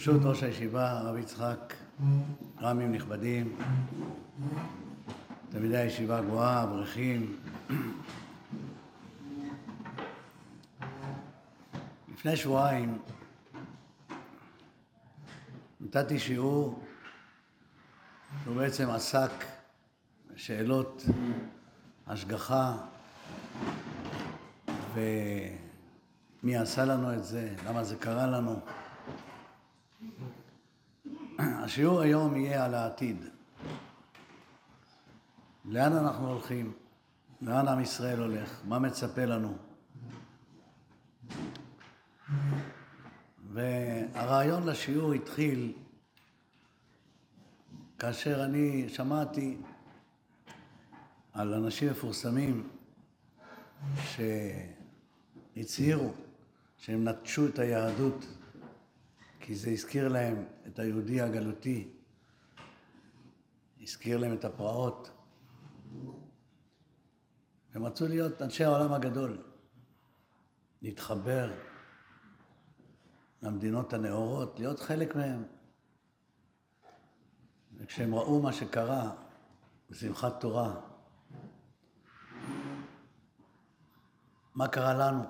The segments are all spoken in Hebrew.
ברשות ראש הישיבה, הרב יצחק, רמים נכבדים, תלמידי הישיבה הגבוהה, אברכים. לפני שבועיים נתתי שיעור שהוא בעצם עסק בשאלות השגחה ומי עשה לנו את זה, למה זה קרה לנו. השיעור היום יהיה על העתיד. לאן אנחנו הולכים? לאן עם ישראל הולך? מה מצפה לנו? והרעיון לשיעור התחיל כאשר אני שמעתי על אנשים מפורסמים שהצהירו שהם נטשו את היהדות כי זה הזכיר להם את היהודי הגלותי, הזכיר להם את הפרעות. הם רצו להיות אנשי העולם הגדול, להתחבר למדינות הנאורות, להיות חלק מהם. וכשהם ראו מה שקרה בשמחת תורה, מה קרה לנו?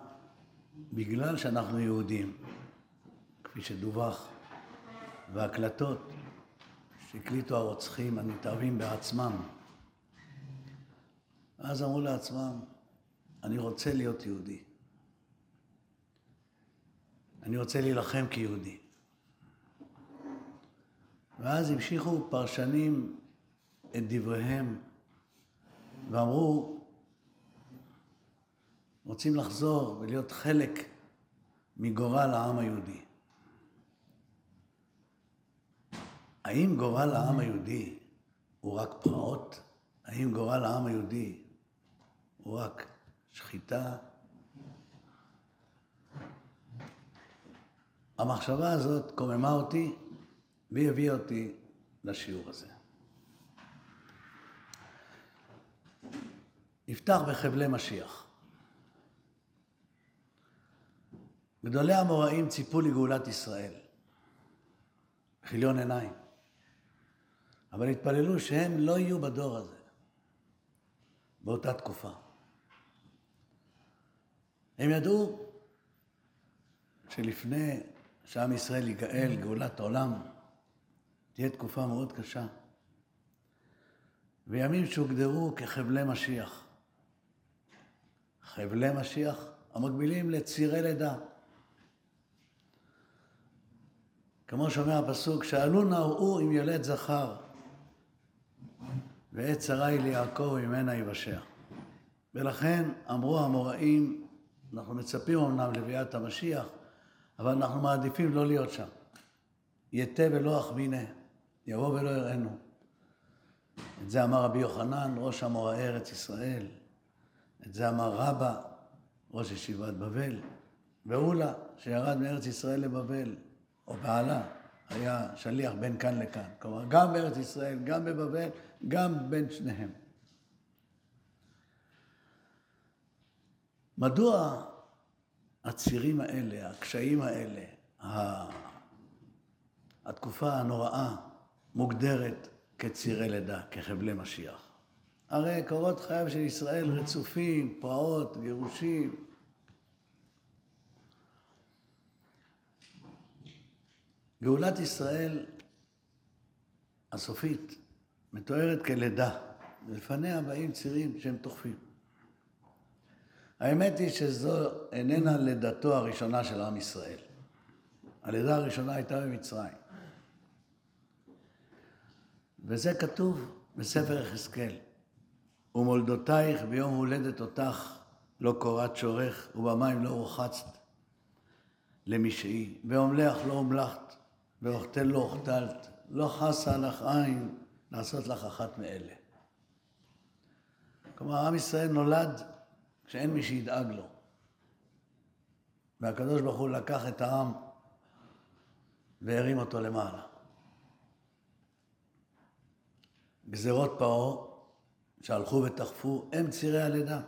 בגלל שאנחנו יהודים, כפי שדווח, והקלטות שהקליטו הרוצחים הנתעבים בעצמם. אז אמרו לעצמם, אני רוצה להיות יהודי. אני רוצה להילחם כיהודי. ואז המשיכו פרשנים את דבריהם ואמרו, רוצים לחזור ולהיות חלק מגורל העם היהודי. האם גורל העם היהודי הוא רק פרעות? האם גורל העם היהודי הוא רק שחיטה? המחשבה הזאת קוממה אותי והיא הביאה אותי לשיעור הזה. נפתח בחבלי משיח. גדולי המוראים ציפו לגאולת ישראל, כיליון עיניים. אבל התפללו שהם לא יהיו בדור הזה, באותה תקופה. הם ידעו שלפני שעם ישראל ייגאל, גאולת עולם, תהיה תקופה מאוד קשה. וימים שהוגדרו כחבלי משיח. חבלי משיח המקבילים לצירי לידה. כמו שאומר הפסוק, שאלו נראו אם ילד זכר, ועת צרה היא ליעקב ממנה יבשע. ולכן אמרו המוראים, אנחנו מצפים אמנם לביאת המשיח, אבל אנחנו מעדיפים לא להיות שם. יתה ולא אחמינה, יבוא ולא יראנו. את זה אמר רבי יוחנן, ראש המוראה ארץ ישראל. את זה אמר רבא, ראש ישיבת בבל. ואולה, שירד מארץ ישראל לבבל, או בעלה, היה שליח בין כאן לכאן. כלומר, גם בארץ ישראל, גם בבבל, גם בין שניהם. מדוע הצירים האלה, הקשיים האלה, התקופה הנוראה, מוגדרת כצירי לידה, כחבלי משיח? הרי קורות חייו של ישראל רצופים, פרעות, גירושים. גאולת ישראל הסופית מתוארת כלידה, ולפניה באים צירים שהם תוכפים. האמת היא שזו איננה לידתו הראשונה של עם ישראל. הלידה הראשונה הייתה במצרים. וזה כתוב בספר יחזקאל. ומולדותייך ביום הולדת אותך לא קורת שורך, ובמים לא רוחצת למשעי, ואומלך לא אומלכת, ואוכתל לא אוכתלת, לא חסה לך עין לעשות לך אחת מאלה. כלומר, עם ישראל נולד כשאין מי שידאג לו. והקדוש ברוך הוא לקח את העם והרים אותו למעלה. גזרות פרעה שהלכו ותחפו, הם צירי הלידה.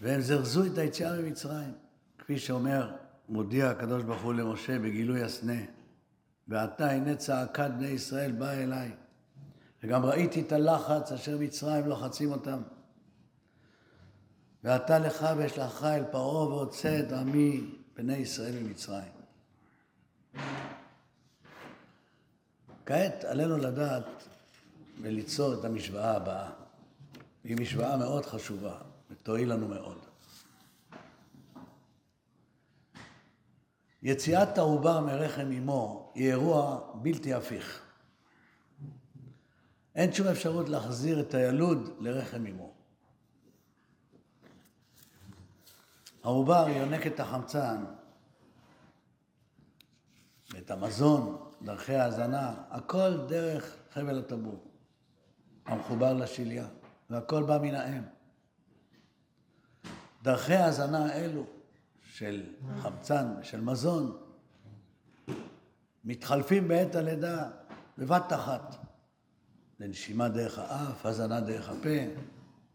והם זרזו את היציאה ממצרים, כפי שאומר מודיע הקדוש ברוך הוא למשה בגילוי הסנה, ועתה הנה צעקת בני ישראל באה אליי, וגם ראיתי את הלחץ אשר מצרים לוחצים אותם. ועתה לך ואשלחך אל פרעה והוצא את עמי בני ישראל ממצרים. כעת עלינו לדעת וליצור את המשוואה הבאה. היא משוואה מאוד חשובה ותועיל לנו מאוד. יציאת העובר מרחם אמו היא אירוע בלתי הפיך. אין שום אפשרות להחזיר את הילוד לרחם אמו. העובר יונק את החמצן, את המזון, דרכי ההזנה, הכל דרך חבל הטבור, המחובר לשליה, והכל בא מן האם. דרכי ההזנה האלו של חמצן ושל מזון מתחלפים בעת הלידה בבת אחת. לנשימה דרך האף, הזנה דרך הפה,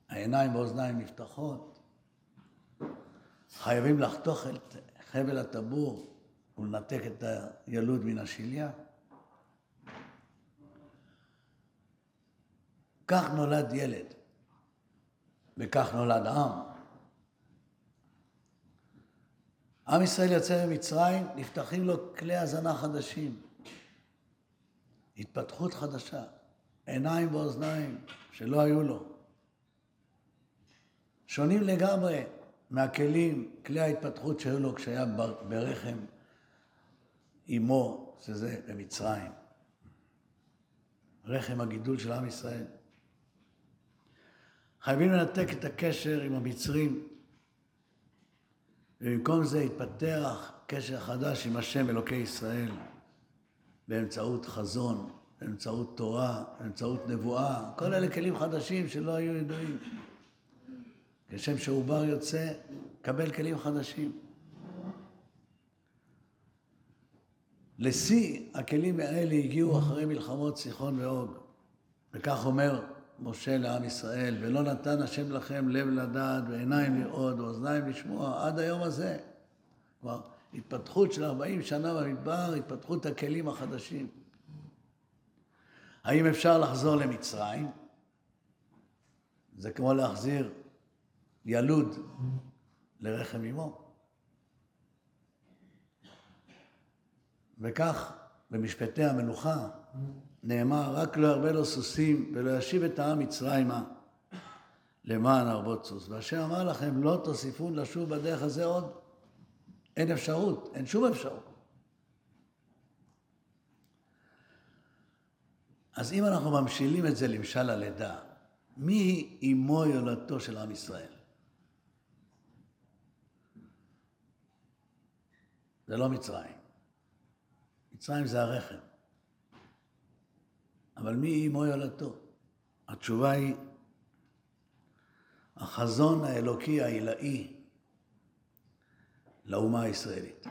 העיניים והאוזניים נפתחות. חייבים לחתוך את חבל הטבור ולנתק את הילוד מן השליה. כך נולד ילד, וכך נולד עם. עם ישראל יוצא ממצרים, נפתחים לו כלי הזנה חדשים, התפתחות חדשה, עיניים ואוזניים שלא היו לו. שונים לגמרי מהכלים, כלי ההתפתחות שהיו לו כשהיה ברחם אמו, שזה במצרים. רחם הגידול של עם ישראל. חייבים לנתק את הקשר עם המצרים, ובמקום זה התפתח קשר חדש עם השם אלוקי ישראל, באמצעות חזון, באמצעות תורה, באמצעות נבואה, כל אלה כלים חדשים שלא היו ידועים. כשם שעובר יוצא, קבל כלים חדשים. לשיא הכלים האלה הגיעו אחרי מלחמות סיחון ואוג. וכך אומר משה לעם ישראל, ולא נתן השם לכם לב לדעת ועיניים לראות ואוזניים לשמוע עד היום הזה. כלומר, התפתחות של 40 שנה במדבר, התפתחות הכלים החדשים. האם אפשר לחזור למצרים? זה כמו להחזיר ילוד לרחם אמו. וכך במשפטי המלוכה נאמר, רק לא ירבה לו סוסים ולא ישיב את העם מצרימה למען הרבות סוס. והשם אמר לכם, לא תוסיפון לשוב בדרך הזה עוד. אין אפשרות, אין שום אפשרות. אז אם אנחנו ממשילים את זה למשל הלידה, מי אמו יולדתו של עם ישראל? זה לא מצרים. מצרים זה הרחם. אבל מי אמו יולדתו? התשובה היא החזון האלוקי העילאי לאומה הישראלית.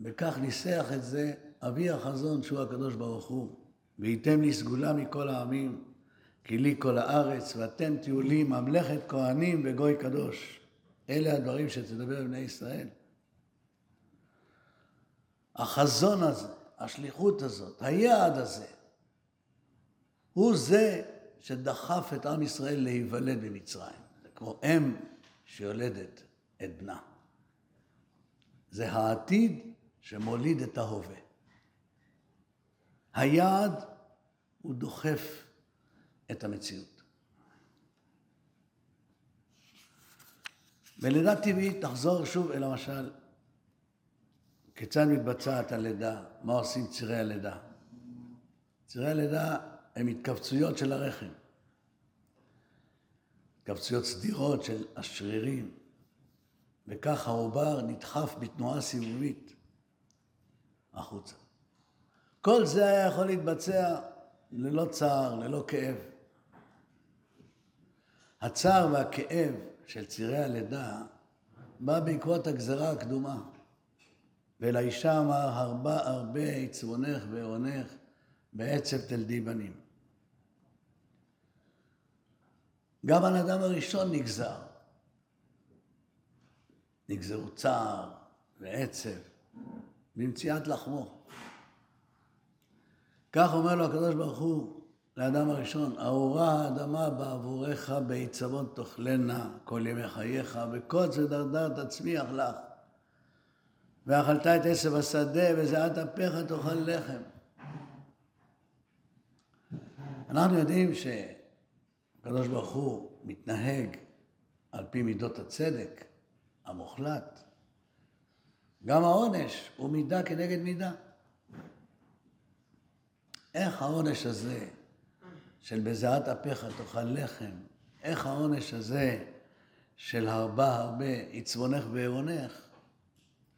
וכך ניסח את זה אבי החזון שהוא הקדוש ברוך הוא. וייתם לי סגולה מכל העמים, כי לי כל הארץ, ואתם תהיו לי ממלכת כהנים וגוי קדוש. אלה הדברים שתדבר בני ישראל. החזון הזה, השליחות הזאת, היעד הזה, הוא זה שדחף את עם ישראל להיוולד במצרים. זה כמו אם שיולדת את בנה. זה העתיד שמוליד את ההווה. היעד הוא דוחף את המציאות. בלידה טבעית תחזור שוב אל המשל. כיצד מתבצעת הלידה? מה עושים צירי הלידה? צירי הלידה הם התכווצויות של הרחם. התכווצויות סדירות של השרירים, וכך העובר נדחף בתנועה סיבובית החוצה. כל זה היה יכול להתבצע ללא צער, ללא כאב. הצער והכאב של צירי הלידה בא בעקבות הגזרה הקדומה. ולאישה אמר, הרבה הרבה עצבונך ועונך בעצב תלדי בנים. גם על האדם הראשון נגזר. נגזרו צער ועצב במציאת לחמו. כך אומר לו הקדוש ברוך הוא לאדם הראשון, ארורה האדמה בעבורך בעיצבון תאכלנה כל ימי חייך, וקוץ ודרדר תצמיח לך. ואכלת את עשב השדה וזיעת אפיך תאכל לחם. אנחנו יודעים שהקדוש ברוך הוא מתנהג על פי מידות הצדק המוחלט. גם העונש הוא מידה כנגד מידה. איך העונש הזה של בזיעת אפיך תאכל לחם, איך העונש הזה של הרבה הרבה יצבונך ועירונך,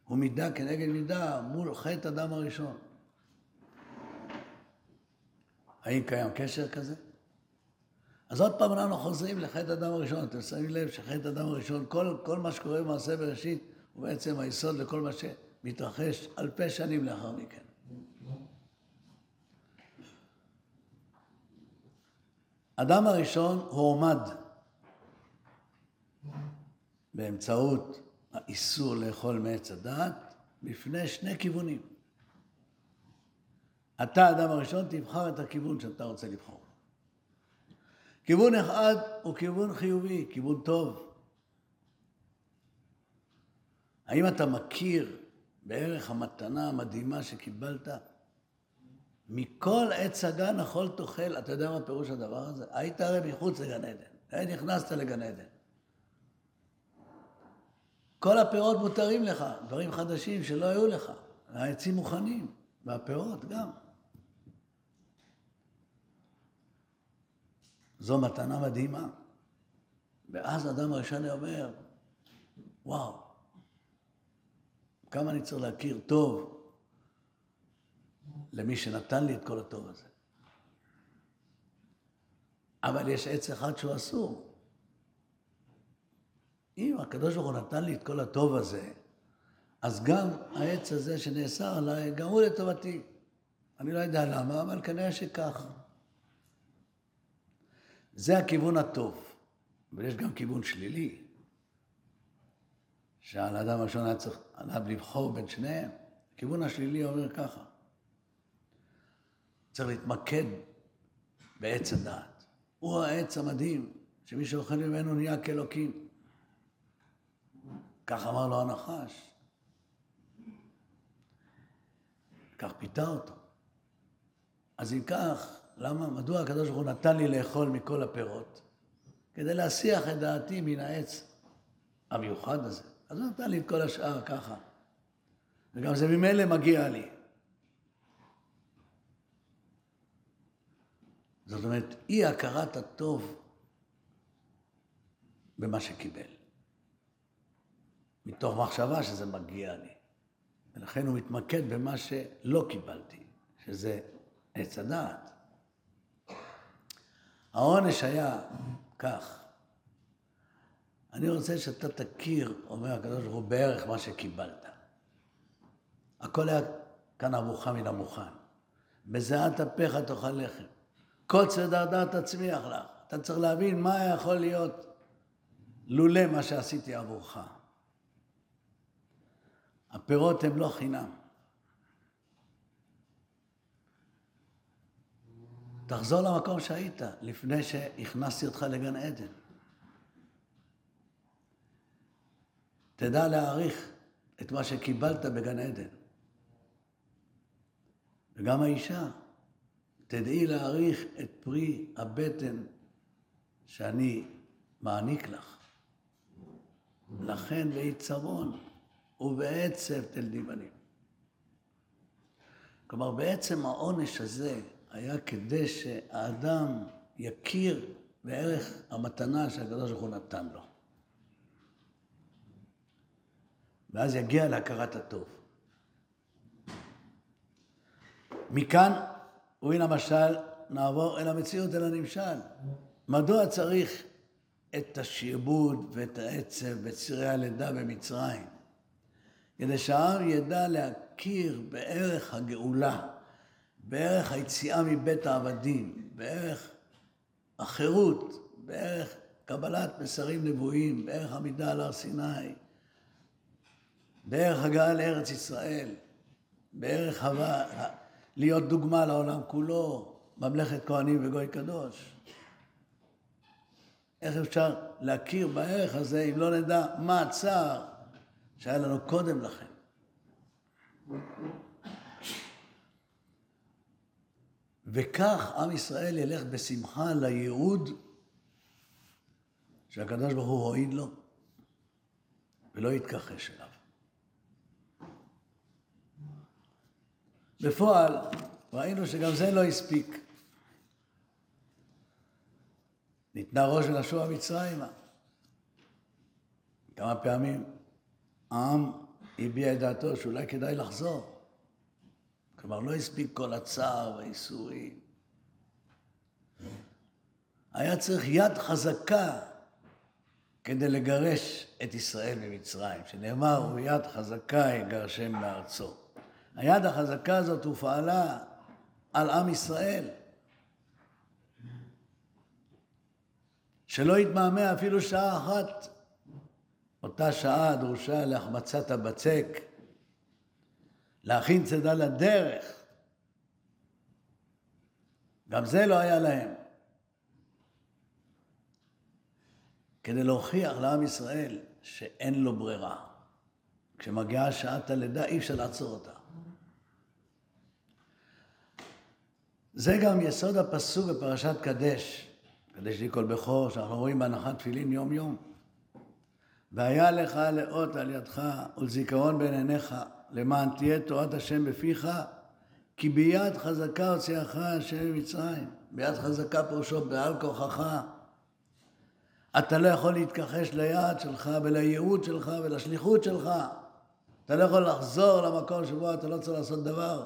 הוא מידה כנגד מידה מול חטא אדם הראשון. האם קיים קשר כזה? אז עוד פעם אנחנו חוזרים לחטא אדם הראשון. אתם שמים לב שחטא אדם הראשון, כל, כל מה שקורה במעשה בראשית, הוא בעצם היסוד לכל מה שמתרחש אלפי שנים לאחר מכן. אדם הראשון הועמד באמצעות האיסור לאכול מעץ הדעת בפני שני כיוונים. אתה, האדם הראשון, תבחר את הכיוון שאתה רוצה לבחור. כיוון אחד הוא כיוון חיובי, כיוון טוב. האם אתה מכיר בערך המתנה המדהימה שקיבלת? מכל עץ הגן אכול תאכל, אתה יודע מה פירוש הדבר הזה? היית הרי מחוץ לגן עדן, נכנסת לגן עדן. כל הפירות מותרים לך, דברים חדשים שלא היו לך. העצים מוכנים, והפירות גם. זו מתנה מדהימה. ואז האדם הראשון אומר, וואו, כמה אני צריך להכיר טוב למי שנתן לי את כל הטוב הזה. אבל יש עץ אחד שהוא אסור. אם הקדוש ברוך הוא נתן לי את כל הטוב הזה, אז גם העץ הזה שנאסר עליי, גם הוא לטובתי. אני לא יודע למה, אבל כנראה שכך. זה הכיוון הטוב, אבל יש גם כיוון שלילי, שעל האדם הראשון היה צריך עליו לבחור בין שניהם. הכיוון השלילי אומר ככה, צריך להתמקד בעץ הדעת. הוא העץ המדהים, שמי שאוכל ממנו נהיה כאלוקים. כך אמר לו הנחש. כך פיתה אותו. אז אם כך, למה, מדוע הקדוש ברוך הוא נתן לי לאכול מכל הפירות? כדי להסיח את דעתי מן העץ המיוחד הזה. אז הוא נתן לי את כל השאר ככה. וגם זה ממילא מגיע לי. זאת אומרת, אי הכרת הטוב במה שקיבל. מתוך מחשבה שזה מגיע לי. ולכן הוא מתמקד במה שלא קיבלתי, שזה עץ הדעת. העונש היה כך, אני רוצה שאתה תכיר, אומר הקדוש ברוך הוא, בערך מה שקיבלת. הכל היה כאן עבורך מן המוכן. בזיעת אפיך תאכל לחם. קוץ ודרדר תצמיח לך. אתה צריך להבין מה יכול להיות לולא מה שעשיתי עבורך. הפירות הם לא חינם. תחזור למקום שהיית לפני שהכנסתי אותך לגן עדן. תדע להעריך את מה שקיבלת בגן עדן. וגם האישה, תדעי להעריך את פרי הבטן שאני מעניק לך. לכן בעיצרון ובעצב תלדי בנים. כלומר, בעצם העונש הזה היה כדי שהאדם יכיר בערך המתנה שהקדוש ברוך הוא נתן לו. ואז יגיע להכרת הטוב. מכאן, ומן המשל, נעבור אל המציאות, אל הנמשל. מדוע צריך את השעבוד ואת העצב ואת צירי הלידה במצרים? כדי שהעם ידע להכיר בערך הגאולה, בערך היציאה מבית העבדים, בערך החירות, בערך קבלת מסרים נבואים, בערך עמידה על הר סיני. דרך הגעה לארץ ישראל, בערך הווה, להיות דוגמה לעולם כולו, ממלכת כהנים וגוי קדוש. איך אפשר להכיר בערך הזה אם לא נדע מה הצער שהיה לנו קודם לכן? וכך עם ישראל ילך בשמחה לייעוד שהקדוש ברוך הוא הועיד לו ולא יתכחש אליו. בפועל ראינו שגם זה לא הספיק. ניתנה ראש ולשוע מצרימה. כמה פעמים העם הביע את דעתו שאולי כדאי לחזור. כלומר, לא הספיק כל הצער והייסורים. היה צריך יד חזקה כדי לגרש את ישראל ממצרים, שנאמר, ויד חזקה יגרשם מארצו. היד החזקה הזאת הופעלה על עם ישראל. שלא יתמהמה אפילו שעה אחת. אותה שעה דרושה להחמצת הבצק, להכין צידה לדרך. גם זה לא היה להם. כדי להוכיח לעם ישראל שאין לו ברירה. כשמגיעה שעת הלידה אי אפשר לעצור אותה. זה גם יסוד הפסוק בפרשת קדש, קדש לי כל בכור, שאנחנו רואים בהנחת תפילין יום-יום. והיה לך לאות על ידך ולזיכרון בין עיניך, למען תהיה תורת השם בפיך, כי ביד חזקה הוציאך השם ממצרים. ביד חזקה פירושו בעל כוחך. אתה לא יכול להתכחש ליעד שלך ולייעוד שלך ולשליחות שלך. אתה לא יכול לחזור למקום שבו אתה לא צריך לעשות דבר.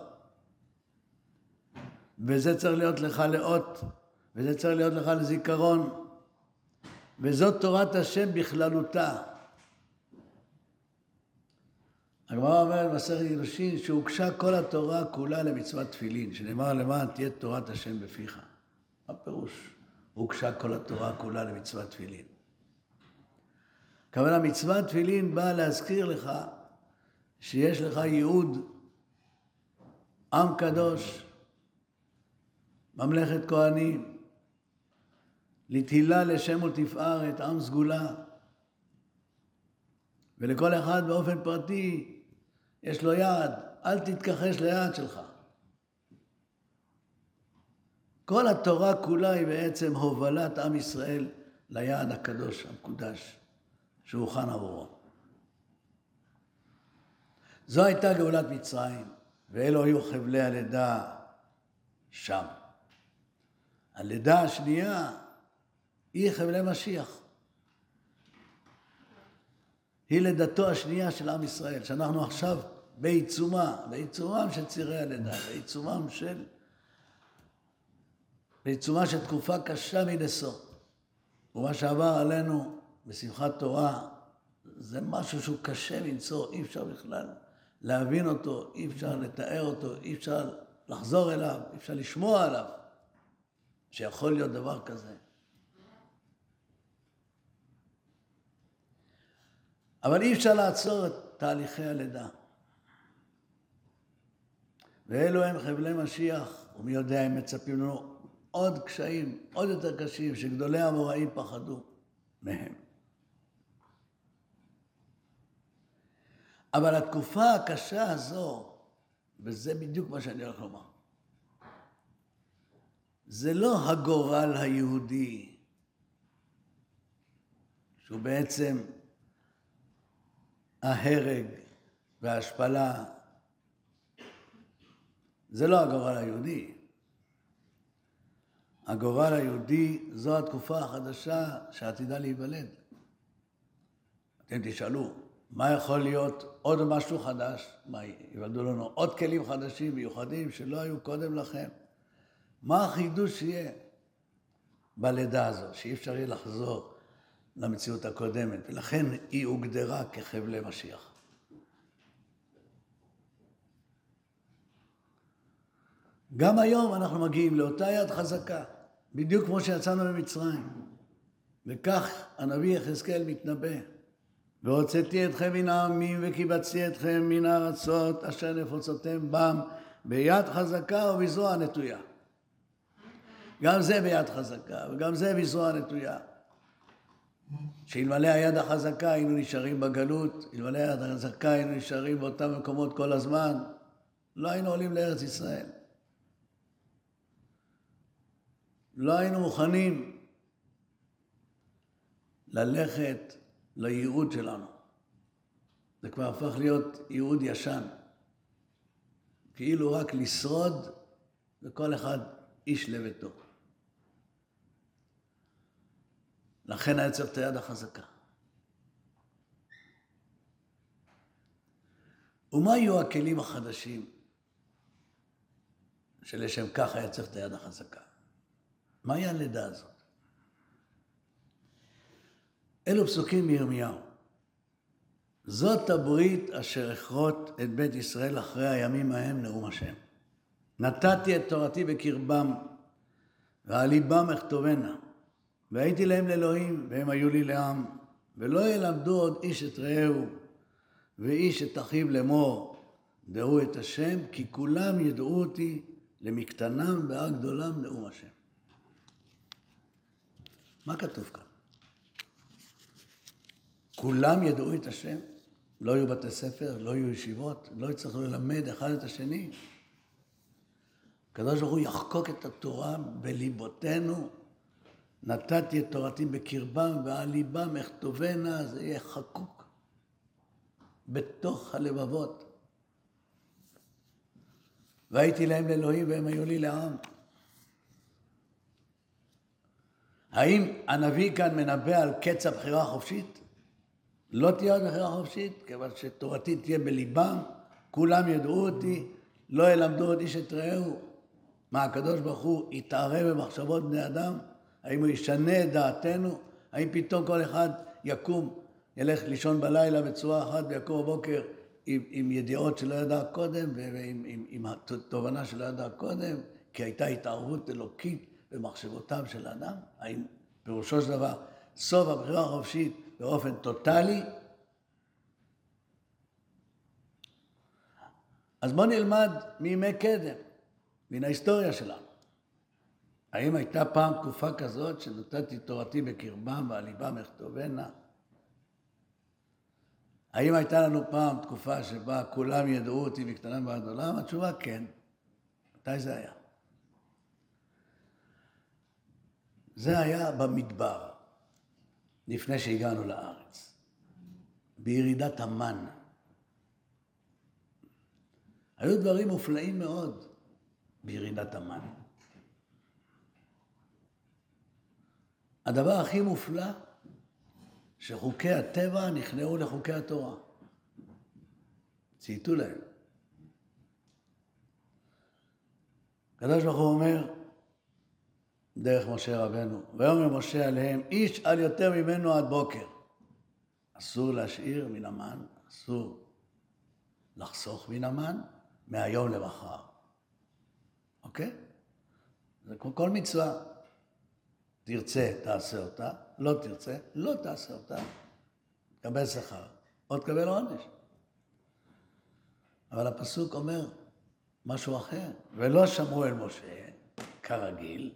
וזה צריך להיות לך לאות, וזה צריך להיות לך לזיכרון. וזאת תורת השם בכללותה. הגמרא אומרת במסכת גירושין שהוגשה כל התורה כולה למצוות תפילין, שנאמר למען תהיה תורת השם בפיך. מה פירוש? הוגשה כל התורה כולה למצוות תפילין. כמובן המצוות תפילין באה להזכיר לך שיש לך ייעוד, עם קדוש, ממלכת כהנים, לתהילה לשם ולתפארת, עם סגולה. ולכל אחד באופן פרטי יש לו יעד, אל תתכחש ליעד שלך. כל התורה כולה היא בעצם הובלת עם ישראל ליעד הקדוש, המקודש, שהוכן עבורו. זו הייתה גאולת מצרים, ואלו היו חבלי הלידה שם. הלידה השנייה היא חבלי משיח. היא לידתו השנייה של עם ישראל, שאנחנו עכשיו בעיצומה, בעיצומם של צירי הלידה, בעיצומם של... בעיצומה של תקופה קשה מנשוא. ומה שעבר עלינו בשמחת תורה זה משהו שהוא קשה למצוא, אי אפשר בכלל להבין אותו, אי אפשר לתאר אותו, אי אפשר לחזור אליו, אי אפשר לשמוע עליו, שיכול להיות דבר כזה. אבל אי אפשר לעצור את תהליכי הלידה. ואלו הם חבלי משיח, ומי יודע אם מצפים לנו עוד קשיים, עוד יותר קשים, שגדולי המוראים פחדו מהם. אבל התקופה הקשה הזו, וזה בדיוק מה שאני הולך לומר, זה לא הגורל היהודי, שהוא בעצם ההרג וההשפלה. זה לא הגורל היהודי. הגורל היהודי זו התקופה החדשה שעתידה להיוולד. אתם תשאלו, מה יכול להיות עוד משהו חדש? מה, ייוולדו לנו עוד כלים חדשים מיוחדים שלא היו קודם לכם? מה החידוש שיהיה בלידה הזו, שאי אפשר יהיה לחזור למציאות הקודמת, ולכן היא הוגדרה כחבלי משיח. גם היום אנחנו מגיעים לאותה יד חזקה, בדיוק כמו שיצאנו ממצרים. וכך הנביא יחזקאל מתנבא. והוצאתי אתכם מן העמים וקיבצתי אתכם מן הארצות אשר נפוצותם בם ביד חזקה ובזרוע נטויה. גם זה ביד חזקה וגם זה בזרוע נטויה. שאלמלא היד החזקה היינו נשארים בגלות, אלמלא היד החזקה היינו נשארים באותם מקומות כל הזמן, לא היינו עולים לארץ ישראל. לא היינו מוכנים ללכת לייעוד שלנו. זה כבר הפך להיות ייעוד ישן. כאילו רק לשרוד וכל אחד איש לביתו. לכן היה צריך את היד החזקה. ומה יהיו הכלים החדשים שלשם כך היה צריך את היד החזקה? מהי הלידה הזאת? אלו פסוקים מירמיהו. זאת הברית אשר אכרות את בית ישראל אחרי הימים ההם, נאום השם. נתתי את תורתי בקרבם, ועל ליבם אכתובנה. והייתי להם לאלוהים, והם היו לי לעם. ולא ילמדו עוד איש את רעהו, ואיש את אחיו לאמור, דעו את השם, כי כולם ידעו אותי למקטנם בהר גדולם נאום השם. מה כתוב כאן? כולם ידעו את השם? לא יהיו בתי ספר, לא יהיו ישיבות, לא יצטרכו ללמד אחד את השני. הקדוש ברוך הוא יחקוק את התורה בליבותינו. נתתי את תורתי בקרבם ועל ליבם אכתובנה, זה יהיה חקוק בתוך הלבבות. והייתי להם לאלוהים והם היו לי לעם. האם הנביא כאן מנבא על קץ הבחירה החופשית? לא תהיה עוד בחירה חופשית, כיוון שתורתי תהיה בליבם, כולם ידעו אותי, לא ילמדו עוד איש את רעהו. מה, הקדוש ברוך הוא יתערב במחשבות בני אדם? האם הוא ישנה את דעתנו? האם פתאום כל אחד יקום, ילך לישון בלילה בצורה אחת ויקום בבוקר עם, עם ידיעות שלא ידע קודם ועם עם, עם התובנה שלא ידע קודם? כי הייתה התערבות אלוקית במחשבותיו של האדם? האם פירושו של דבר סוף הבחירה החופשית באופן טוטאלי. אז בואו נלמד מימי קדם, מן ההיסטוריה שלנו. האם הייתה פעם תקופה כזאת שנתתי תורתי בקרבם ועל ליבם אכתובנה? האם הייתה לנו פעם תקופה שבה כולם ידעו אותי מקטנם ועד עולם? התשובה כן. מתי זה היה? זה היה במדבר. לפני שהגענו לארץ, בירידת המן. היו דברים מופלאים מאוד בירידת המן. הדבר הכי מופלא, שחוקי הטבע נכנעו לחוקי התורה. צייתו להם. הקדוש ברוך הוא אומר, דרך משה רבנו. ויאמר משה עליהם, איש על יותר ממנו עד בוקר. אסור להשאיר מן המן, אסור לחסוך מן המן, מהיום למחר. אוקיי? זה כמו כל מצווה. תרצה, תעשה אותה, לא תרצה, לא תעשה אותה. תקבל שכר, או תקבל עונש. אבל הפסוק אומר משהו אחר, ולא שמרו אל משה, כרגיל,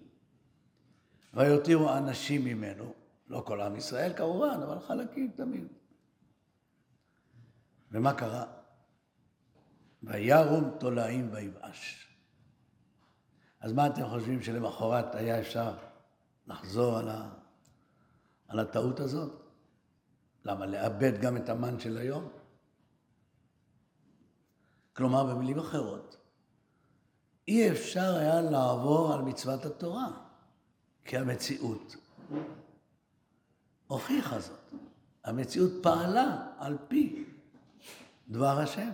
ויותירו אנשים ממנו, לא כל עם ישראל כמובן, אבל חלקים תמיד. ומה קרה? וירום תולעים ויבאש. אז מה אתם חושבים שלמחרת היה אפשר לחזור על, ה... על הטעות הזאת? למה? לאבד גם את המן של היום? כלומר, במילים אחרות, אי אפשר היה לעבור על מצוות התורה. כי המציאות הוכיחה זאת. המציאות פעלה על פי דבר השם.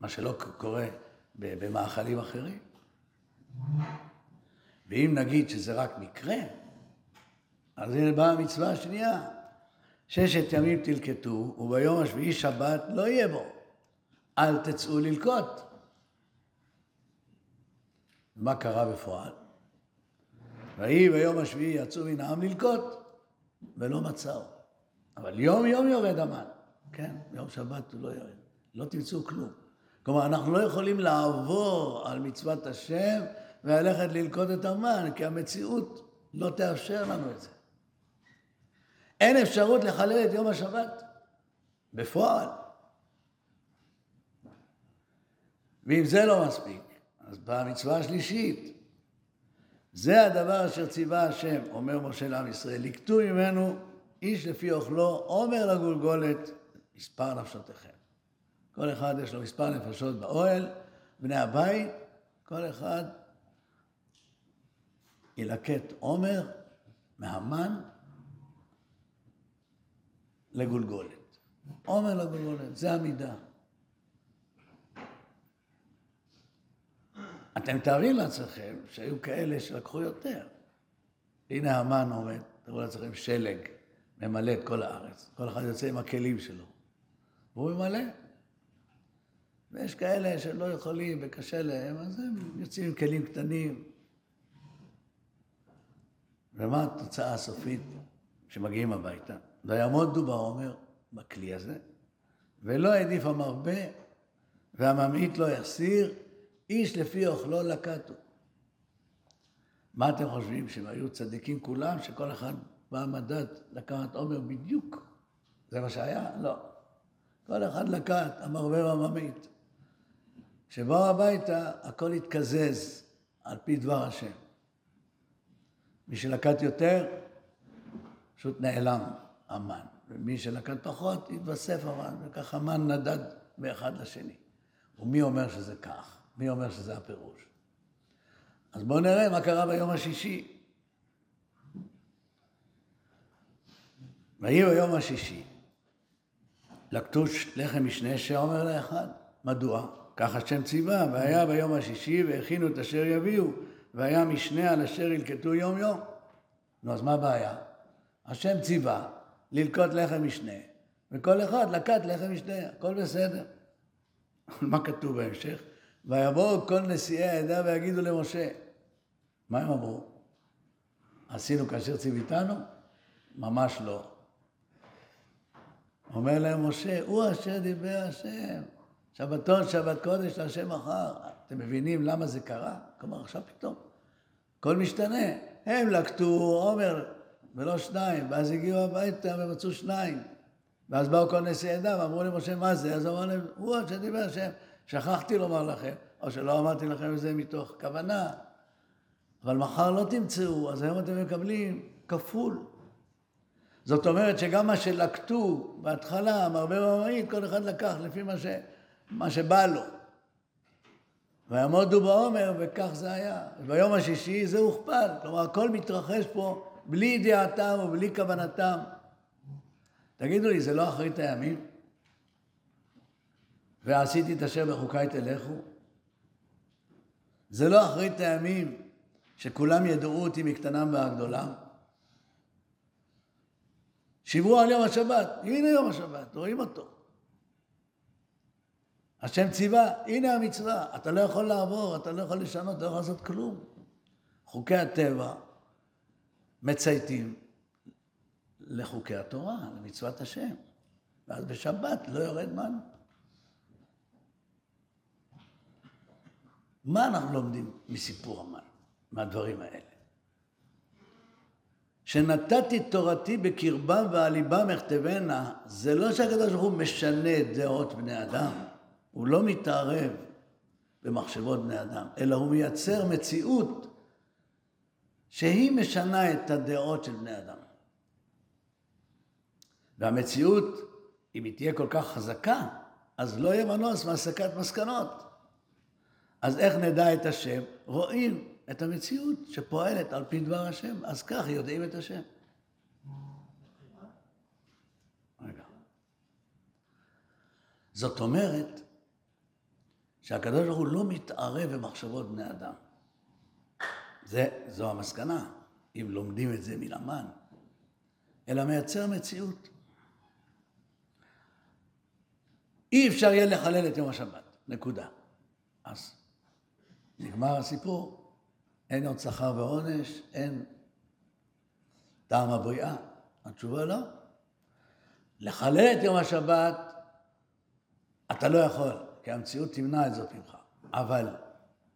מה שלא קורה במאכלים אחרים. ואם נגיד שזה רק מקרה, אז הנה באה המצווה השנייה. ששת ימים תלקטו, וביום השביעי שבת לא יהיה בו. אל תצאו ללקוט. מה קרה בפועל? ויהי ביום השביעי יצאו מן העם ללקוט, ולא מצאו. אבל יום יום יורד המן. כן, יום שבת הוא לא יורד. לא תמצאו כלום. כלומר, אנחנו לא יכולים לעבור על מצוות השם וללכת ללכוד את המן, כי המציאות לא תאפשר לנו את זה. אין אפשרות לחלל את יום השבת, בפועל. ואם זה לא מספיק, אז באה המצווה השלישית. זה הדבר אשר ציווה השם, אומר משה לעם ישראל, לקטו ממנו איש לפי אוכלו, עומר לגולגולת, מספר נפשותיכם. כל אחד יש לו מספר נפשות באוהל, בני הבית, כל אחד ילקט עומר מהמן לגולגולת. עומר לגולגולת, זה המידה. אתם מתארים לעצמכם שהיו כאלה שלקחו יותר. הנה המן עומד, תראו לעצמכם שלג, ממלא את כל הארץ. כל אחד יוצא עם הכלים שלו. והוא ממלא. ויש כאלה שלא יכולים וקשה להם, אז הם יוצאים עם כלים קטנים. ומה התוצאה הסופית כשמגיעים הביתה? ויעמודו בעומר, בכלי הזה, ולא העדיף המרבה, והממעיט לא יחסיר, איש לפי אוכלו לקטו. מה אתם חושבים, שהם היו צדיקים כולם, שכל אחד בא מדד לקחת עומר בדיוק? זה מה שהיה? לא. כל אחד לקט, המרבה והממעיט. כשבאו הביתה, הכל התקזז על פי דבר השם. מי שלקט יותר, פשוט נעלם המן. ומי שלקט פחות, התווסף המן, וככה המן נדד מאחד לשני. ומי אומר שזה כך? מי אומר שזה הפירוש? אז בואו נראה מה קרה ביום השישי. ויהי ביום השישי, לקטו לחם משנה שאומר לאחד, מדוע? כך השם ציווה, והיה ביום השישי והכינו את אשר יביאו, והיה משנה על אשר ילקטו יום יום. נו, אז מה הבעיה? השם ציווה ללקוט לחם משנה, וכל אחד לקט לחם משנה, הכל בסדר. מה כתוב בהמשך? ויבואו כל נשיאי העדה ויגידו למשה. מה הם אמרו? עשינו כאשר ציוויתנו? ממש לא. אומר להם משה, הוא אשר דיבר השם. שבתון, שבת קודש להשם מחר. אתם מבינים למה זה קרה? כלומר, עכשיו פתאום. הכל משתנה. הם לקטו עומר ולא שניים, ואז הגיעו הביתה ומצאו שניים. ואז באו כל נשיאי עדה ואמרו למשה, מה זה? אז אמרו להם, הוא אשר דיבר השם. שכחתי לומר לכם, או שלא אמרתי לכם את זה מתוך כוונה. אבל מחר לא תמצאו, אז היום אתם מקבלים כפול. זאת אומרת שגם מה שלקטו בהתחלה, מרבה במאית, כל אחד לקח לפי מה, ש... מה שבא לו. ויעמודו בעומר, וכך זה היה. ביום השישי זה הוכפל. כלומר, הכל מתרחש פה בלי ידיעתם ובלי כוונתם. תגידו לי, זה לא אחרית הימים? ועשיתי את אשר בחוקיי תלכו? זה לא אחרית הימים שכולם ידעו אותי מקטנם ועד גדולם? שיברו על יום השבת, הנה יום השבת, רואים אותו. השם ציווה, הנה המצווה, אתה לא יכול לעבור, אתה לא יכול לשנות, אתה לא יכול לעשות כלום. חוקי הטבע מצייתים לחוקי התורה, למצוות השם. ואז בשבת לא יורד מנו. מה אנחנו לומדים מסיפור המן, מהדברים האלה? שנתתי תורתי בקרבם ועל ליבם אכתבנה, זה לא שהקדוש ברוך הוא משנה את דעות בני אדם, הוא לא מתערב במחשבות בני אדם, אלא הוא מייצר מציאות שהיא משנה את הדעות של בני אדם. והמציאות, אם היא תהיה כל כך חזקה, אז לא יהיה מנוס מהסקת מסקנות. אז איך נדע את השם? רואים את המציאות שפועלת על פי דבר השם, אז כך יודעים את השם. רגע. זאת אומרת שהקדוש ברוך הוא לא מתערב במחשבות בני אדם. זה, זו המסקנה, אם לומדים את זה מלמן, אלא מייצר מציאות. אי אפשר יהיה לחלל את יום השבת, נקודה. אז נגמר הסיפור. אין עוד שכר ועונש, אין טעם הבריאה. התשובה לא. לחלל את יום השבת, אתה לא יכול, כי המציאות תמנע את זאת ממך. אבל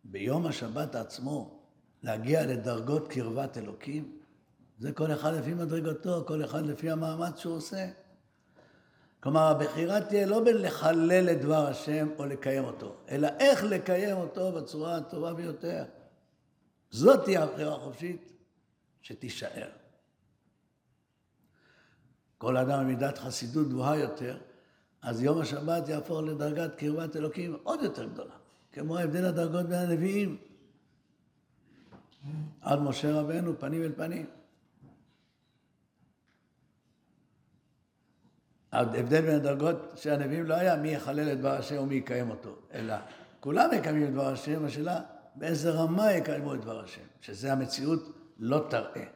ביום השבת עצמו, להגיע לדרגות קרבת אלוקים, זה כל אחד לפי מדרגתו, כל אחד לפי המאמץ שהוא עושה. כלומר, הבחירה תהיה לא בין לחלל את דבר השם או לקיים אותו, אלא איך לקיים אותו בצורה הטובה ביותר. זאת תהיה הבחירה החופשית שתישאר. כל אדם במידת חסידות גבוהה יותר, אז יום השבת יהפוך לדרגת קרבת אלוקים עוד יותר גדולה, כמו הבדל הדרגות בין הנביאים. עד משה רבנו, פנים אל פנים. ההבדל בין הדרגות הנביאים לא היה מי יחלל את דבר השם ומי יקיים אותו, אלא כולם יקיימים את דבר השם, השאלה באיזה רמה יקיימו את דבר השם, שזה המציאות לא תראה.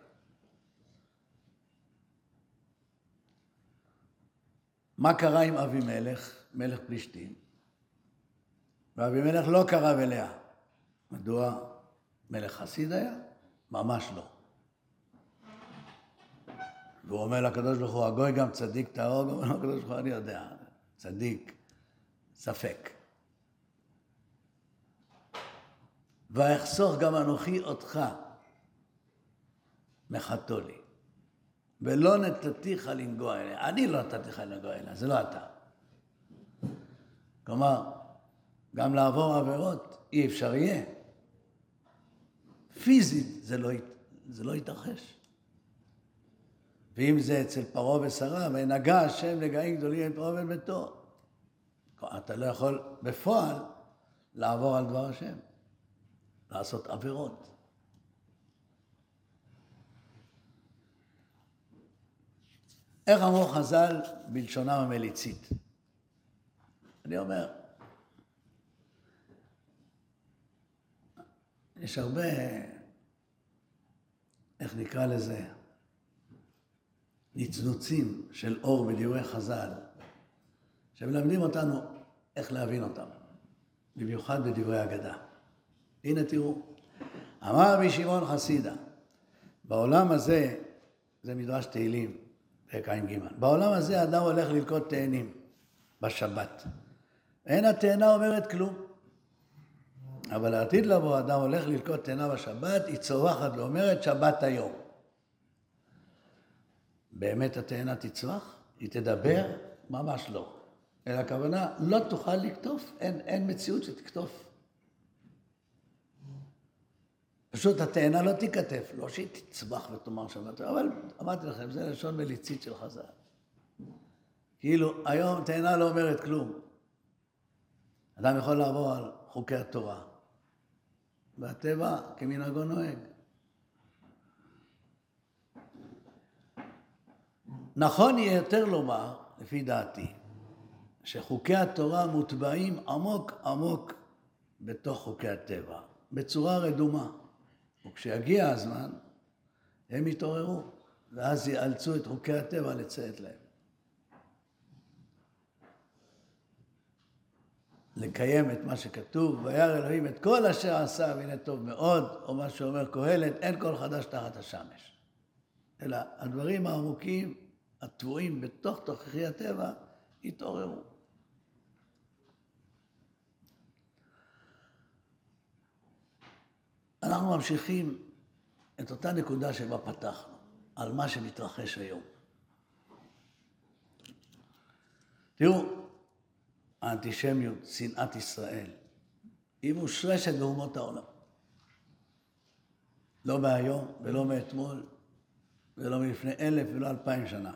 מה קרה עם אבימלך, מלך פלישתים? ואבימלך לא קרב אליה. מדוע? מלך חסיד היה? ממש לא. והוא אומר לקדוש ברוך הוא, הגוי גם צדיק טהור, אומר לו הקדוש ברוך הוא, אני יודע, צדיק, ספק. ואחסוך גם אנוכי אותך מחתו לי. ולא נתתיך לנגוע אליה. אני לא נתתי לך לנגוע אליה, זה לא אתה. כלומר, גם לעבור עבירות אי אפשר יהיה. פיזית זה לא, זה לא יתרחש. ואם זה אצל פרעה ושרה, ונגע השם נגעים גדולים את פרעה ביתו. אתה לא יכול בפועל לעבור על דבר השם, לעשות עבירות. איך אמרו חז"ל בלשונם המליצית? אני אומר, יש הרבה, איך נקרא לזה, נצנוצים של אור בדברי חז"ל, שמלמדים אותנו איך להבין אותם, במיוחד בדברי אגדה. הנה תראו, אמר רבי שמעון חסידה, בעולם הזה, זה מדרש תהילים, פרק ע"ג, בעולם הזה אדם הולך ללקוט תאנים בשבת. אין התאנה אומרת כלום. אבל לעתיד לבוא, אדם הולך ללקוט תאנה בשבת, היא צורחת ואומרת שבת היום. באמת התאנה תצמח? היא תדבר? ממש לא. אלא הכוונה, לא תוכל לקטוף, אין, אין מציאות שתקטוף. פשוט התאנה לא תיכתף, לא שהיא תצמח ותאמר שבת, אבל אמרתי לכם, זה לשון מליצית של חז"ל. כאילו, היום תאנה לא אומרת כלום. אדם יכול לעבור על חוקי התורה, והטבע כמנהגו נוהג. נכון יהיה יותר לומר, לפי דעתי, שחוקי התורה מוטבעים עמוק עמוק בתוך חוקי הטבע, בצורה רדומה. וכשיגיע הזמן, הם יתעוררו, ואז יאלצו את חוקי הטבע לציית להם. לקיים את מה שכתוב, וירא אלוהים את כל אשר עשה, והנה טוב מאוד, או מה שאומר קהלת, אין כל חדש תחת השמש. אלא הדברים העמוקים הטבועים בתוך תוככי הטבע יתעוררו. אנחנו ממשיכים את אותה נקודה שבה פתחנו, על מה שמתרחש היום. תראו, האנטישמיות, שנאת ישראל, היא מושרשת באומות העולם. לא מהיום ולא מאתמול ולא מלפני אלף ולא אלפיים שנה.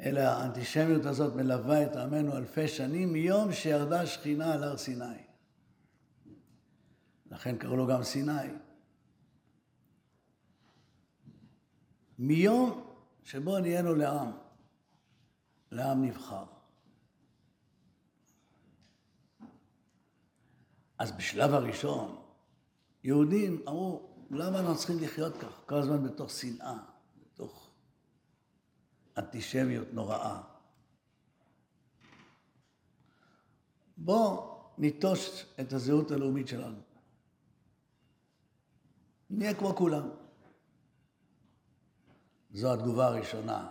אלא האנטישמיות הזאת מלווה את עמנו אלפי שנים מיום שירדה שכינה על הר סיני. לכן קראו לו גם סיני. מיום שבו נהיינו לעם, לעם נבחר. אז בשלב הראשון, יהודים אמרו, למה אנחנו צריכים לחיות כך? כל הזמן בתוך שנאה, בתוך אנטישמיות נוראה. בואו ניטוש את הזהות הלאומית שלנו. נהיה כמו כולם. זו התגובה הראשונה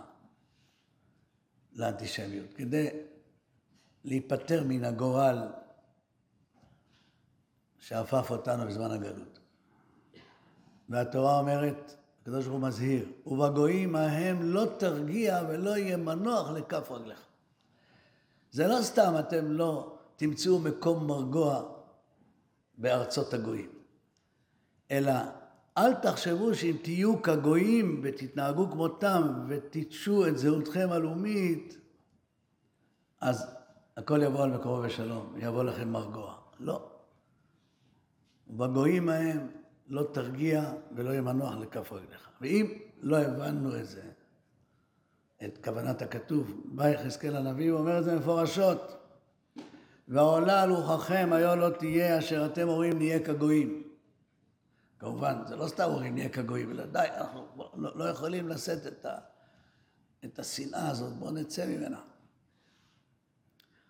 לאנטישמיות, כדי להיפטר מן הגורל שאפף אותנו בזמן הגלות. והתורה אומרת, הקדוש ברוך הוא מזהיר, ובגויים ההם לא תרגיע ולא יהיה מנוח לכף רגליך. זה לא סתם אתם לא תמצאו מקום מרגוע בארצות הגויים, אלא אל תחשבו שאם תהיו כגויים ותתנהגו כמותם ותיטשו את זהותכם הלאומית, אז הכל יבוא על מקומו בשלום, יבוא לכם מרגוע. לא. בגויים ההם לא תרגיע ולא יהיה מנוח לכף רגליך. ואם לא הבנו את זה, את כוונת הכתוב, בא יחזקאל הנביא, הוא אומר את זה מפורשות. והעולה על רוחכם היה לא תהיה אשר אתם אומרים נהיה כגויים. כמובן, זה לא סתם אומרים נהיה כגויים, אלא די, אנחנו לא, לא יכולים לשאת את, ה, את השנאה הזאת, בואו נצא ממנה.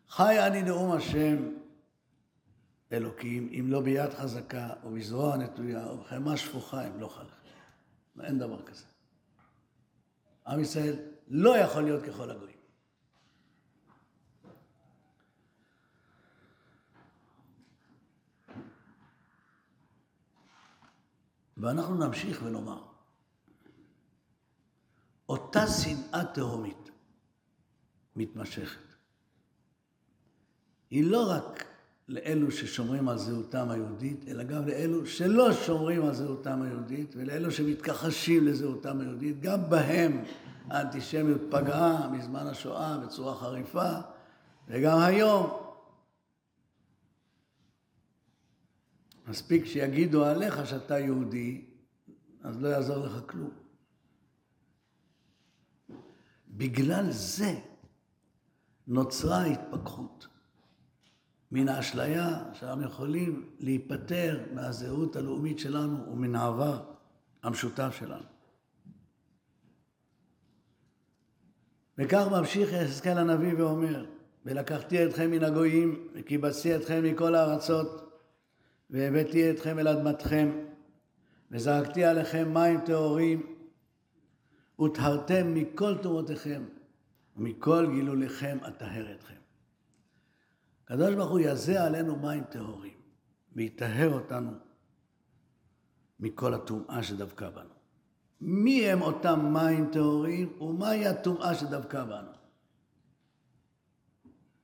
חי אני נאום השם אלוקים, אם לא ביד חזקה, או בזרוע נטויה, או בחמה שפוכה, אם לא חלק. אין דבר כזה. עם ישראל לא יכול להיות ככל הגויים. ואנחנו נמשיך ונאמר, אותה שנאה תהומית מתמשכת. היא לא רק לאלו ששומרים על זהותם היהודית, אלא גם לאלו שלא שומרים על זהותם היהודית, ולאלו שמתכחשים לזהותם היהודית. גם בהם האנטישמיות פגעה מזמן השואה בצורה חריפה, וגם היום. מספיק שיגידו עליך שאתה יהודי, אז לא יעזור לך כלום. בגלל זה נוצרה התפכחות. מן האשליה שאנחנו יכולים להיפטר מהזהות הלאומית שלנו ומן העבר המשותף שלנו. וכך ממשיך יחזקאל הנביא ואומר, ולקחתי אתכם מן הגויים, וקיבצתי אתכם מכל הארצות, והבאתי אתכם אל אדמתכם, וזרקתי עליכם מים טהורים, וטהרתם מכל תומותיכם, ומכל גילוליכם אטהר אתכם. הקדוש ברוך הוא יזה עלינו מים טהורים, ויטהר אותנו מכל הטומאה שדבקה בנו. מי הם אותם מים טהורים ומהי הטומאה שדבקה בנו?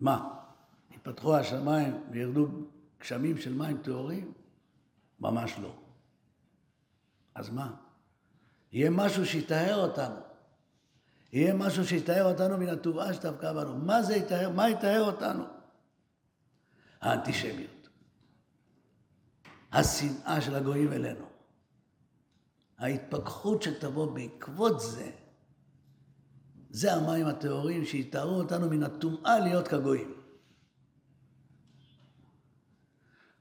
מה? יפתחו השמיים וירדו גשמים של מים טהורים? ממש לא. אז מה? יהיה משהו שיטהר אותנו. יהיה משהו שיטהר אותנו מן הטומאה שדבקה בנו. מה זה יטהר? מה יטהר אותנו? האנטישמיות. השנאה של הגויים אלינו. ההתפכחות שתבוא בעקבות זה, זה המים הטהורים שיטהרו אותנו מן הטומאה להיות כגויים.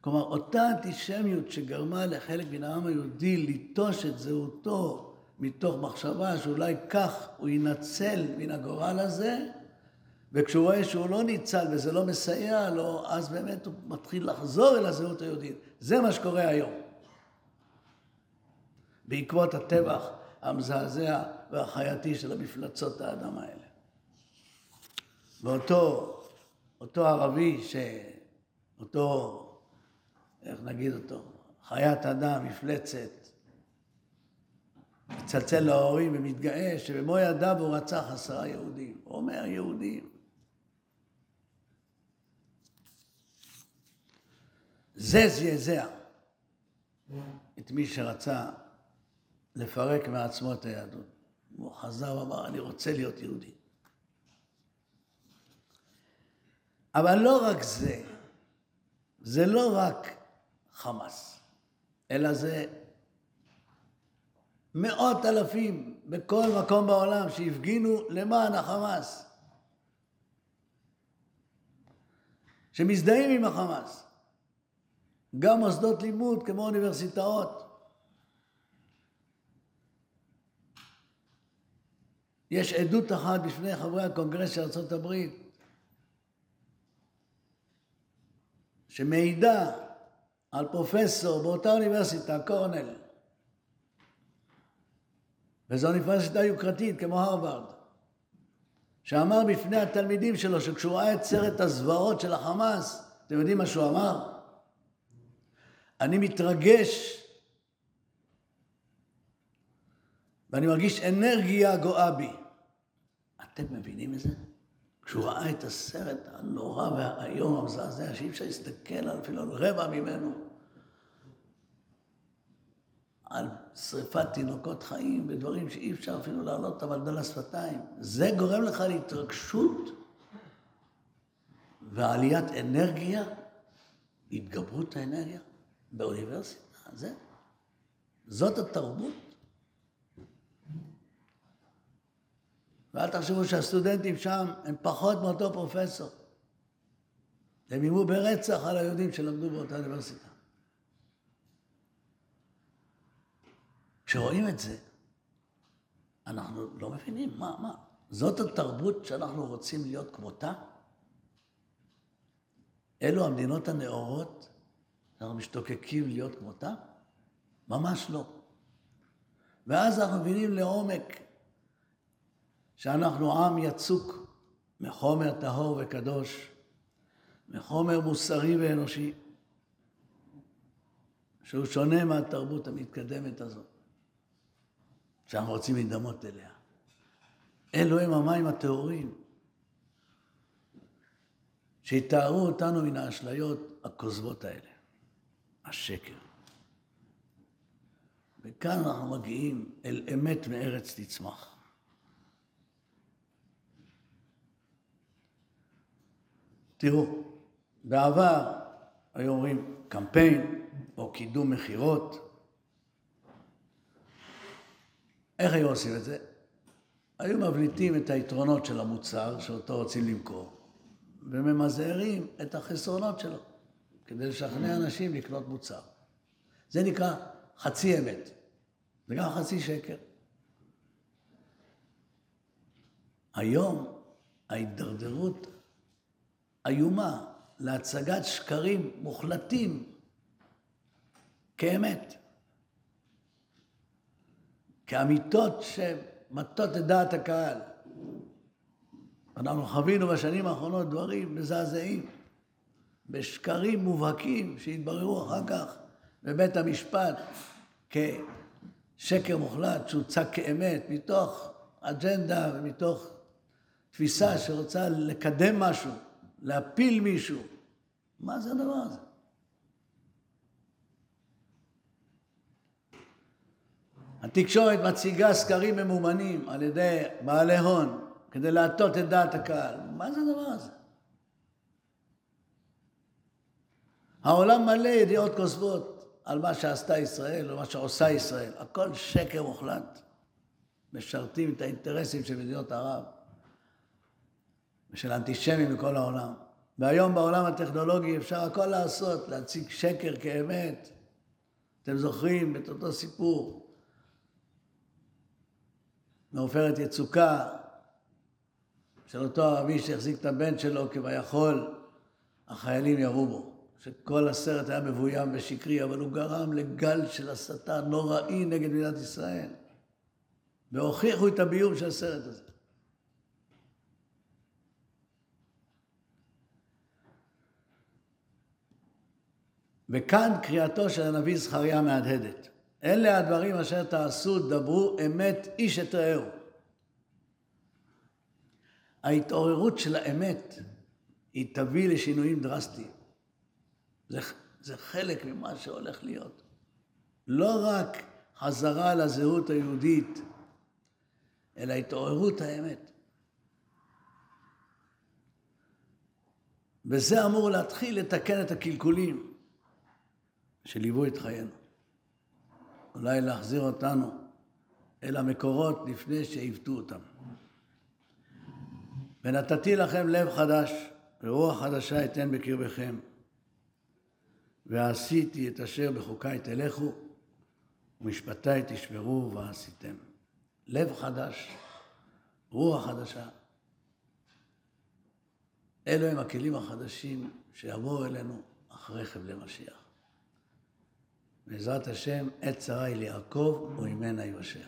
כלומר, אותה אנטישמיות שגרמה לחלק מן העם היהודי ליטוש את זהותו מתוך מחשבה שאולי כך הוא ינצל מן הגורל הזה, וכשהוא רואה שהוא לא ניצל וזה לא מסייע לו, אז באמת הוא מתחיל לחזור אל הזהות היהודית. זה מה שקורה היום. בעקבות הטבח המזעזע והחייתי של המפלצות האדם האלה. ואותו אותו ערבי, ש... אותו, איך נגיד אותו, חיית אדם, מפלצת, מצלצל להורים ומתגאה שבמו ידיו הוא רצח עשרה יהודים. הוא אומר יהודים. זה זעזע את מי שרצה לפרק מעצמו את היהדות. הוא חזר ואמר, אני רוצה להיות יהודי. אבל לא רק זה, זה לא רק חמאס, אלא זה מאות אלפים בכל מקום בעולם שהפגינו למען החמאס, שמזדהים עם החמאס. גם מוסדות לימוד כמו אוניברסיטאות. יש עדות אחת בפני חברי הקונגרס של ארה"ב שמעידה על פרופסור באותה אוניברסיטה, קורנל, וזו אוניברסיטה יוקרתית כמו הרווארד, שאמר בפני התלמידים שלו שכשהוא ראה את סרט הזוועות של החמאס, אתם יודעים מה שהוא אמר? אני מתרגש ואני מרגיש אנרגיה גואה בי. אתם מבינים את זה? כשהוא ראה את הסרט הנורא והאיום המזעזע, שאי אפשר להסתכל אפילו על רבע ממנו, על שריפת תינוקות חיים ודברים שאי אפשר אפילו להעלות אותם על דל השפתיים. זה גורם לך להתרגשות ועליית אנרגיה, התגברות האנרגיה באוניברסיטה. זה, זאת התרבות. ואל תחשבו שהסטודנטים שם הם פחות מאותו פרופסור. הם איימו ברצח על היהודים שלמדו באותה אוניברסיטה. כשרואים את זה, אנחנו לא מבינים, מה, מה? זאת התרבות שאנחנו רוצים להיות כמותה? אלו המדינות הנאורות שאנחנו משתוקקים להיות כמותה? ממש לא. ואז אנחנו מבינים לעומק שאנחנו עם יצוק מחומר טהור וקדוש, מחומר מוסרי ואנושי, שהוא שונה מהתרבות המתקדמת הזאת, שאנחנו רוצים להידמות אליה. אלו הם המים הטהורים, שיתארו אותנו מן האשליות הכוזבות האלה, השקר. וכאן אנחנו מגיעים אל אמת מארץ תצמח. תראו, בעבר היו אומרים קמפיין או קידום מכירות. איך היו עושים את זה? היו מבליטים את היתרונות של המוצר שאותו רוצים למכור, וממזערים את החסרונות שלו, כדי לשכנע אנשים לקנות מוצר. זה נקרא חצי אמת, וגם חצי שקר. היום ההידרדרות איומה להצגת שקרים מוחלטים כאמת, כאמיתות שמטות את דעת הקהל. אנחנו חווינו בשנים האחרונות דברים מזעזעים, בשקרים מובהקים שהתבררו אחר כך בבית המשפט כשקר מוחלט שהוצג כאמת מתוך אג'נדה ומתוך תפיסה שרוצה לקדם משהו. להפיל מישהו. מה זה הדבר הזה? התקשורת מציגה סקרים ממומנים על ידי בעלי הון כדי להטות את דעת הקהל. מה זה הדבר הזה? העולם מלא ידיעות כוזבות על מה שעשתה ישראל או מה שעושה ישראל. הכל שקר מוחלט. משרתים את האינטרסים של מדינות ערב. ושל אנטישמים בכל העולם. והיום בעולם הטכנולוגי אפשר הכל לעשות, להציג שקר כאמת. אתם זוכרים את אותו סיפור מעופרת יצוקה של אותו ערבי שהחזיק את הבן שלו כביכול החיילים ירו בו, שכל הסרט היה מבוים ושקרי, אבל הוא גרם לגל של הסתה נוראי נגד מדינת ישראל. והוכיחו את הביוב של הסרט הזה. וכאן קריאתו של הנביא זכריה מהדהדת. אלה הדברים אשר תעשו, דברו אמת איש את רעהו. ההתעוררות של האמת היא תביא לשינויים דרסטיים. זה, זה חלק ממה שהולך להיות. לא רק חזרה לזהות היהודית, אלא התעוררות האמת. וזה אמור להתחיל לתקן את הקלקולים. שליוו את חיינו. אולי להחזיר אותנו אל המקורות לפני שעיוותו אותם. ונתתי לכם לב חדש, ורוח חדשה אתן בקרבכם. ועשיתי את אשר בחוקיי תלכו, ומשפטיי תשמרו ועשיתם. לב חדש, רוח חדשה. אלו הם הכלים החדשים שיבואו אלינו אחרי חבלי משיח. בעזרת השם, עת צרה היא ליעקב וממנה יבשע.